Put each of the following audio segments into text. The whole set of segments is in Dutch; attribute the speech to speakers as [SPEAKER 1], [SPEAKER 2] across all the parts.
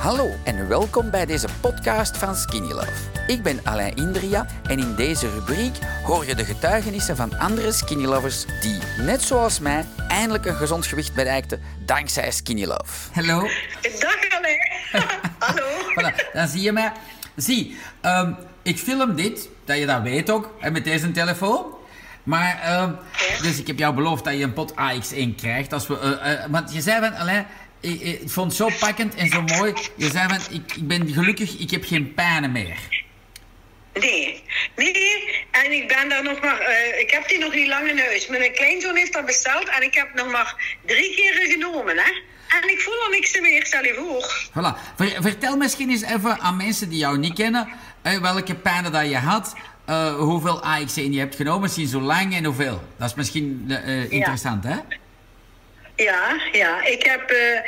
[SPEAKER 1] Hallo en welkom bij deze podcast van Skinny Love. Ik ben Alain Indria en in deze rubriek hoor je de getuigenissen van andere Skinny Lovers die, net zoals mij, eindelijk een gezond gewicht bereikten dankzij Skinny Love.
[SPEAKER 2] Hallo.
[SPEAKER 3] Dag Alain. Hallo.
[SPEAKER 2] Voilà, dan zie je mij. Zie, ehm, ik film dit, dat je dat weet ook, hè, met deze telefoon. Maar, ehm, dus ik heb jou beloofd dat je een pot AX1 krijgt. Als we, eh, eh, want je zei van, Alain, ik, ik vond het zo pakkend en zo mooi. Je zei van, ik, ik ben gelukkig, ik heb geen pijnen meer.
[SPEAKER 3] Nee, nee, en ik ben daar nog maar, eh, ik heb die nog niet lang in huis. Mijn kleinzoon heeft dat besteld en ik heb nog maar drie keren genomen, hè. En ik voel al niks meer, stel je voor.
[SPEAKER 2] Voilà. Ver- vertel misschien eens even aan mensen die jou niet kennen, eh, welke pijnen dat je had, eh, hoeveel AX1 je hebt genomen, sinds hoe lang en hoeveel. Dat is misschien interessant, hè?
[SPEAKER 3] Ja, ja, ik heb, eh,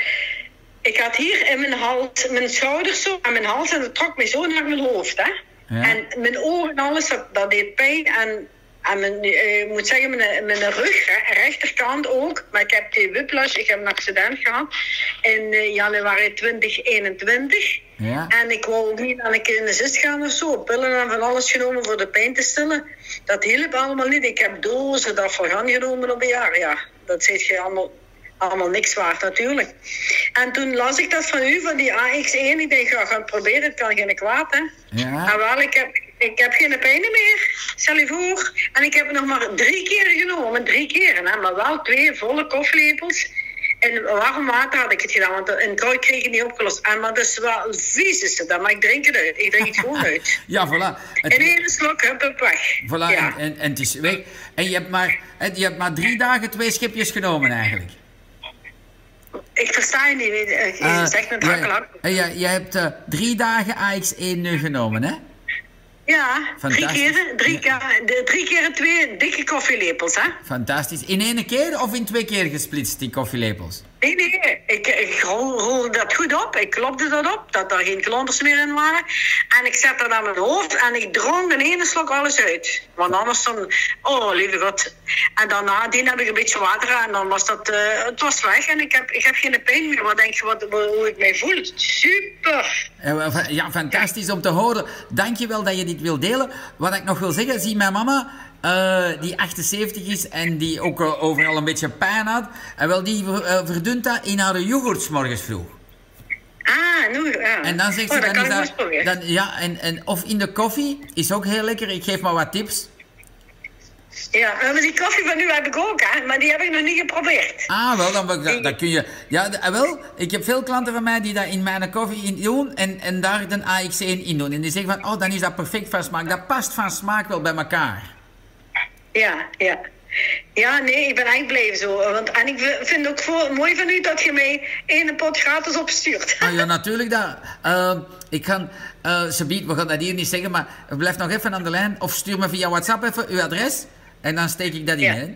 [SPEAKER 3] ik had hier in mijn hals, mijn schouders zo aan mijn hals en dat trok me zo naar mijn hoofd, hè.
[SPEAKER 2] Ja.
[SPEAKER 3] En mijn ogen en alles, dat, dat deed pijn. En, en mijn, eh, ik moet zeggen, mijn, mijn rug, hè, rechterkant ook. Maar ik heb die whiplash, ik heb een accident gehad in eh, januari 2021.
[SPEAKER 2] Ja.
[SPEAKER 3] En ik wou ook niet aan een keer in de zist gaan of zo. Pillen en van alles genomen voor de pijn te stillen. Dat hielp allemaal niet. Ik heb dozen daarvoor gaan genomen op een jaar. Ja, dat zit je allemaal, allemaal niks waard natuurlijk. En toen las ik dat van u, van die AX1. Ik denk, ga gaan het proberen. Het kan geen kwaad, hè.
[SPEAKER 2] Ja.
[SPEAKER 3] En wel, ik heb, ik heb geen pijn meer. Stel je voor. En ik heb het nog maar drie keer genomen. Drie keren, hè. Maar wel twee volle koffielepels. En warm water had ik het gedaan, want een koud kreeg ik niet opgelost. En, maar dat is wel vies is het dan, maar ik drink het uit. Ik drink het gewoon uit.
[SPEAKER 2] Ja, voilà. Het-
[SPEAKER 3] In één slok, hup, hup, weg.
[SPEAKER 2] Voilà,
[SPEAKER 3] Ja.
[SPEAKER 2] en, en, en het is weg. En je hebt, maar, je hebt maar drie dagen twee schipjes genomen eigenlijk.
[SPEAKER 3] Versta je niet, eh, je
[SPEAKER 2] Eh,
[SPEAKER 3] zegt met hakkelak.
[SPEAKER 2] eh, je, hebt eh, drie dagen AX1 nu genomen, hè?
[SPEAKER 3] Ja, drie keer, drie, keer, drie keer twee dikke koffielepels, hè.
[SPEAKER 2] Fantastisch. In één keer of in twee keer gesplitst, die koffielepels?
[SPEAKER 3] Nee, ik, ik rol, rol dat goed op. Ik klopte dat op, dat er geen klonters meer in waren. En ik zet dat aan mijn hoofd en ik dronk in één slok alles uit. Want anders dan, oh lieve god. En daarna die heb ik een beetje water en dan was dat, eh, het was weg. En ik heb, ik heb geen pijn meer. Wat denk je, wat, hoe ik mij voel? Super.
[SPEAKER 2] Eh, wel, Ja, fantastisch om te horen. Dankjewel dat je dit wil delen. Wat ik nog wil zeggen, zie mijn mama, eh, die 78 is en die ook eh, overal een beetje pijn had. En wel, die ver- eh, verdunt dat in haar yoghurt 's morgens vroeg.
[SPEAKER 3] Ah, nu, ja.
[SPEAKER 2] En dan zegt
[SPEAKER 3] oh,
[SPEAKER 2] ze, dan is dat, dan, ja, en, en, of in de koffie, is ook heel lekker. Ik geef maar wat tips.
[SPEAKER 3] Ja, maar die koffie van u heb ik ook, hè. Maar die heb ik nog niet geprobeerd.
[SPEAKER 2] Ah, wel, dan, kun je... Ja, wel, ik heb veel klanten van mij die dat in mijn koffie in doen en, en daar de AX1 in doen. En die zeggen van, oh, dan is dat perfect van smaak. Dat past van smaak wel bij elkaar.
[SPEAKER 3] Ja, ja. Ja, nee, ik ben echt blij zo. Want, en ik vind ook voor, mooi van u dat je mij één pot gratis opstuurt.
[SPEAKER 2] Ah, ja, natuurlijk dat. Eh, ik ga... eh Sabiet, we gaan dat hier niet zeggen, maar blijf nog even aan de lijn. Of stuur me via WhatsApp even uw adres. En dan steek ik dat in,
[SPEAKER 3] Ja.
[SPEAKER 2] hè.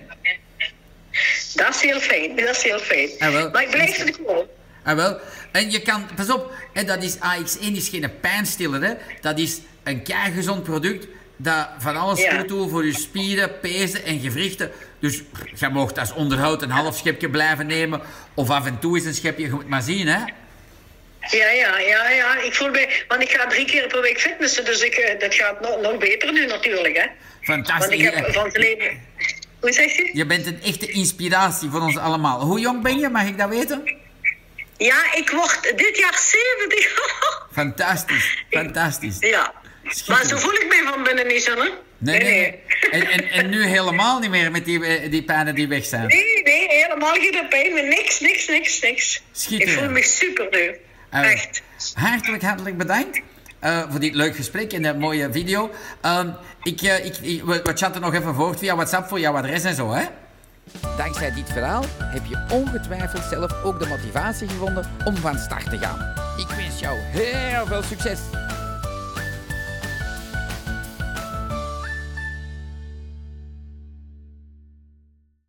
[SPEAKER 3] Dat is heel fijn, dat is heel fijn.
[SPEAKER 2] Ah, wel.
[SPEAKER 3] maar ik blijf er gewoon.
[SPEAKER 2] Ah, wel. En je kan, pas op, hè, dat is AX1 is geen pijnstiller, hè. Dat is een gezond product dat van alles
[SPEAKER 3] Ja.
[SPEAKER 2] goed doet voor je spieren, pezen en gewrichten. Dus je mag als onderhoud een half schepje blijven nemen, of af en toe eens een schepje, je moet maar zien, hè.
[SPEAKER 3] Ja, ja, ja, ja. Ik voel mij, want ik ga drie keer per week fitnessen, dus ik, eh, dat gaat nog, nog beter nu natuurlijk, hè. Want
[SPEAKER 2] Fantastisch.
[SPEAKER 3] ik heb van het leven... Hoe zeg je?
[SPEAKER 2] Je bent een echte inspiratie voor ons allemaal. Hoe jong ben je, mag ik dat weten?
[SPEAKER 3] Ja, ik word dit jaar 70.
[SPEAKER 2] Fantastisch, fantastisch.
[SPEAKER 3] ja. Maar zo voel ik mij van niet.
[SPEAKER 2] Nee, nee, nee. En, en, en nu helemaal niet meer met die, eh, die pijnen die weg zijn.
[SPEAKER 3] Nee, nee, helemaal geen pijn meer. Niks, niks, niks, niks.
[SPEAKER 2] Schitterend.
[SPEAKER 3] Ik voel me super nu.
[SPEAKER 2] Eh,
[SPEAKER 3] Echt.
[SPEAKER 2] Hartelijk, hartelijk bedankt eh, voor dit leuk gesprek en de mooie video. Ehm, ik, eh, ik, ik- we, we chatten nog even voort via WhatsApp voor jouw adres en zo, hè?
[SPEAKER 1] Dankzij dit verhaal heb je ongetwijfeld zelf ook de motivatie gevonden om van start te gaan. Ik wens jou heel veel succes.